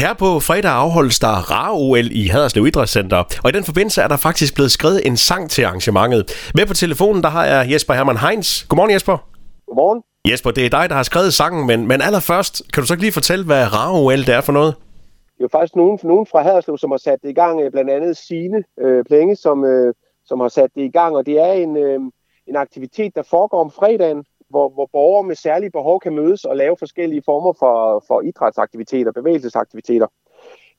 Her på fredag afholdes der RAR-OL i Haderslev Idrætscenter, og i den forbindelse er der faktisk blevet skrevet en sang til arrangementet. Med på telefonen, der har jeg Jesper Hermann Heinz. Godmorgen Jesper. Godmorgen. Jesper, det er dig, der har skrevet sangen, men, men allerførst, kan du så ikke lige fortælle, hvad RAR-OL det er for noget? Det er jo faktisk nogen, nogen fra Haderslev, som har sat det i gang, øh, blandt andet Signe øh, Plenge, som, øh, som har sat det i gang, og det er en, øh, en aktivitet, der foregår om fredagen, hvor, hvor borgere med særlige behov kan mødes og lave forskellige former for, for idrætsaktiviteter, bevægelsesaktiviteter.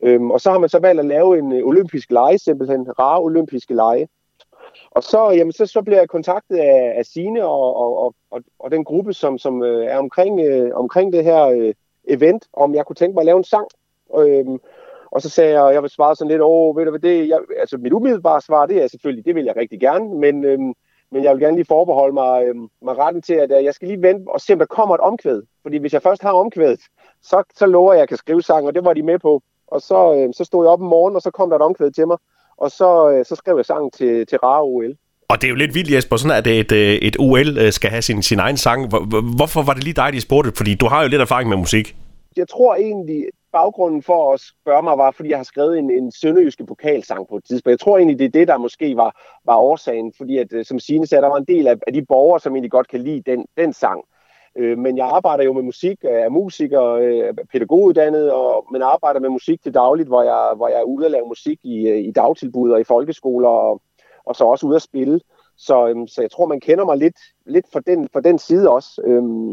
Øhm, og så har man så valgt at lave en øh, olympisk lege, simpelthen rare olympiske lege. Og så, jamen, så, så bliver jeg kontaktet af, af Sine og, og, og, og den gruppe, som, som øh, er omkring, øh, omkring det her øh, event, om jeg kunne tænke mig at lave en sang. Øhm, og så sagde jeg, jeg vil svare sådan lidt, åh, ved du hvad det, jeg, altså mit umiddelbare svar, det er selvfølgelig, det vil jeg rigtig gerne, men, øhm, men jeg vil gerne lige forbeholde mig, øhm, mig retten til, at øh, jeg skal lige vente og se, om der kommer et omkvæd. Fordi hvis jeg først har omkvædet, så, så lover jeg, at jeg kan skrive sang, og det var de med på. Og så, øh, så stod jeg op om morgenen, og så kom der et omkvæd til mig, og så, øh, så skrev jeg sang til, til Rare OL. Og det er jo lidt vildt, Jesper, sådan at et, øh, et OL øh, skal have sin, sin egen sang. Hvorfor var det lige dig, de spurgte? Fordi du har jo lidt erfaring med musik. Jeg tror egentlig, baggrunden for at spørge mig var, fordi jeg har skrevet en, en sønderjyske pokalsang på et tidspunkt. Jeg tror egentlig, det er det, der måske var, var årsagen, fordi at, øh, som Signe sagde, der var en del af, af de borgere, som egentlig godt kan lide den, den sang. Øh, men jeg arbejder jo med musik, øh, er musiker, øh, pædagoguddannet, og, men arbejder med musik til dagligt, hvor jeg, hvor jeg er ude og lave musik i, øh, i dagtilbud og i folkeskoler, og, og så også ude at spille. Så, øhm, så jeg tror, man kender mig lidt, lidt for, den, for den side også. Øhm,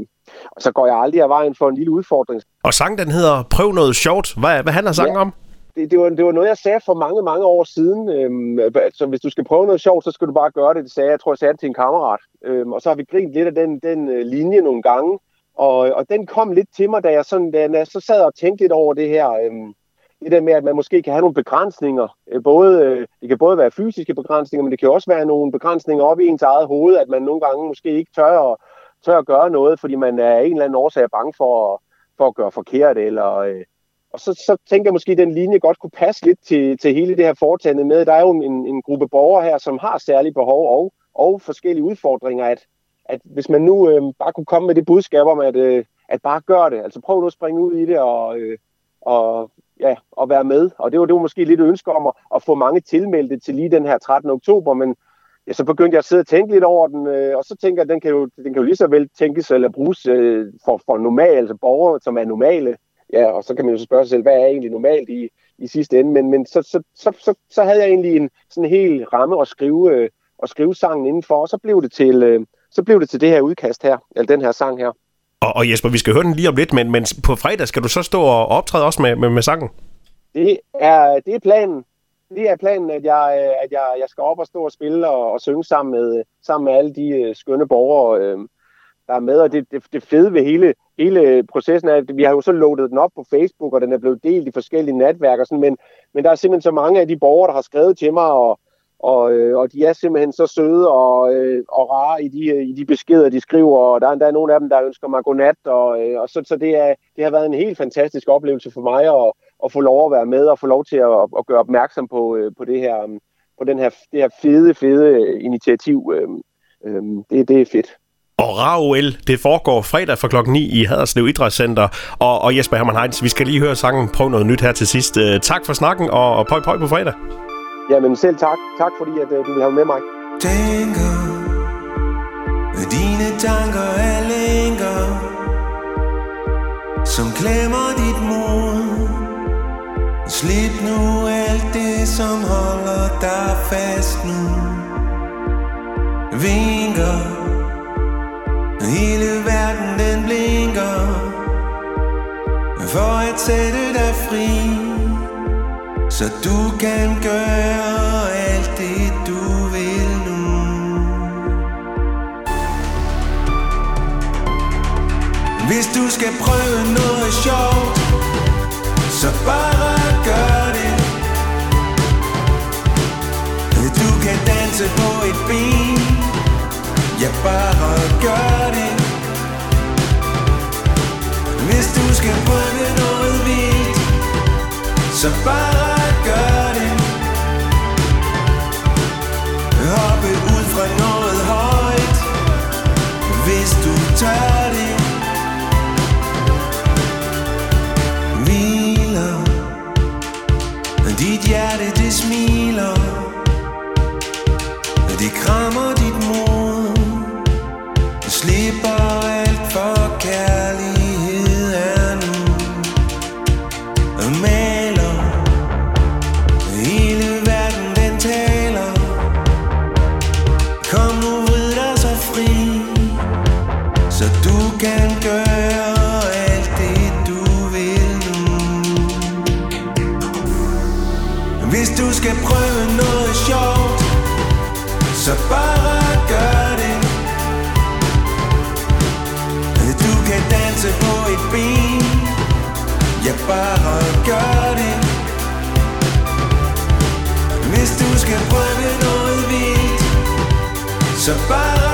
og så går jeg aldrig af vejen for en lille udfordring. Og sangen den hedder Prøv noget sjovt. Hvad, hvad handler sangen ja. om? det, det, var, det var noget, jeg sagde for mange, mange år siden. Øhm, så hvis du skal prøve noget sjovt, så skal du bare gøre det. Det sagde jeg, jeg tror, jeg sagde det til en kammerat. Øhm, og så har vi grint lidt af den, den uh, linje nogle gange. Og, og den kom lidt til mig, da jeg, sådan, da jeg så sad og tænkte lidt over det her. Øhm, det der med, at man måske kan have nogle begrænsninger. Både, øh, det kan både være fysiske begrænsninger, men det kan også være nogle begrænsninger op i ens eget hoved, at man nogle gange måske ikke tør at, tør at gøre noget, fordi man er en eller anden årsag bange for, for at gøre forkert, eller, øh, og så, så tænker jeg måske, at den linje godt kunne passe lidt til, til hele det her foretagende med. Der er jo en, en gruppe borgere her, som har særlige behov og, og forskellige udfordringer, at, at hvis man nu øh, bare kunne komme med det budskab om, at, øh, at bare gør det, altså prøv nu at springe ud i det og, øh, og, ja, og være med. Og det var, det var måske lidt ønske om at, at få mange tilmeldte til lige den her 13. oktober, men ja, så begyndte jeg at sidde og tænke lidt over den, øh, og så tænker jeg, at den kan jo, den kan jo lige så vel tænkes eller bruges øh, for, for normale, altså borgere, som er normale ja, og så kan man jo så spørge sig selv, hvad er egentlig normalt i, i sidste ende, men, men så, så, så, så, så havde jeg egentlig en sådan hel ramme at skrive, øh, at skrive sangen indenfor, og så blev det til, øh, så blev det til det her udkast her, eller den her sang her. Og, og Jesper, vi skal høre den lige om lidt, men, men på fredag skal du så stå og optræde også med, med, med sangen? Det er, det er planen. Det er planen, at jeg, at jeg, jeg skal op og stå og spille og, og synge sammen med, sammen med alle de øh, skønne borgere, øh, der er med. Og det, det, det fede ved hele, hele processen er, at vi har jo så loadet den op på Facebook, og den er blevet delt i forskellige netværk og sådan, men, men der er simpelthen så mange af de borgere, der har skrevet til mig, og, og, øh, og de er simpelthen så søde og, øh, og rare i de, øh, i de beskeder, de skriver, og der, er er nogle af dem, der ønsker mig godnat, og, øh, og så, så det, er, det har været en helt fantastisk oplevelse for mig at, at få lov at være med og få lov til at, at gøre opmærksom på, øh, på det her øh, på den her, det her fede, fede initiativ. Det, det er fedt. Og RAOL, det foregår fredag fra klokken 9 i Haderslev Idrætscenter. Og, og Jesper Hermann Heinz, vi skal lige høre sangen Prøv noget nyt her til sidst. Tak for snakken, og, og pøj pøj på fredag. Jamen selv tak. Tak fordi, at øh, du vil have med mig. Tænker, dine tanker er længere, som klemmer dit mod. Slip nu alt det, som holder dig fast nu. Vinker Hele verden den blinker For at sætte dig fri så du kan gøre alt det du vil nu. Hvis du skal prøve noget sjovt Så bare gør det. Du kan danse på et ben. Ja, bare gør det. Hvis du skal prøve noget vildt Så bare slipper alt for kærlighed er nu. Maler. Hele verden den taler. Kom nu vrid dig så fri Så du kan gøre alt det du vil nu. Hvis du skal prøve noget sjovt Så bare gør kan danse på et ben. Ja, bare gør det. Hvis du skal prøve noget vildt Så bare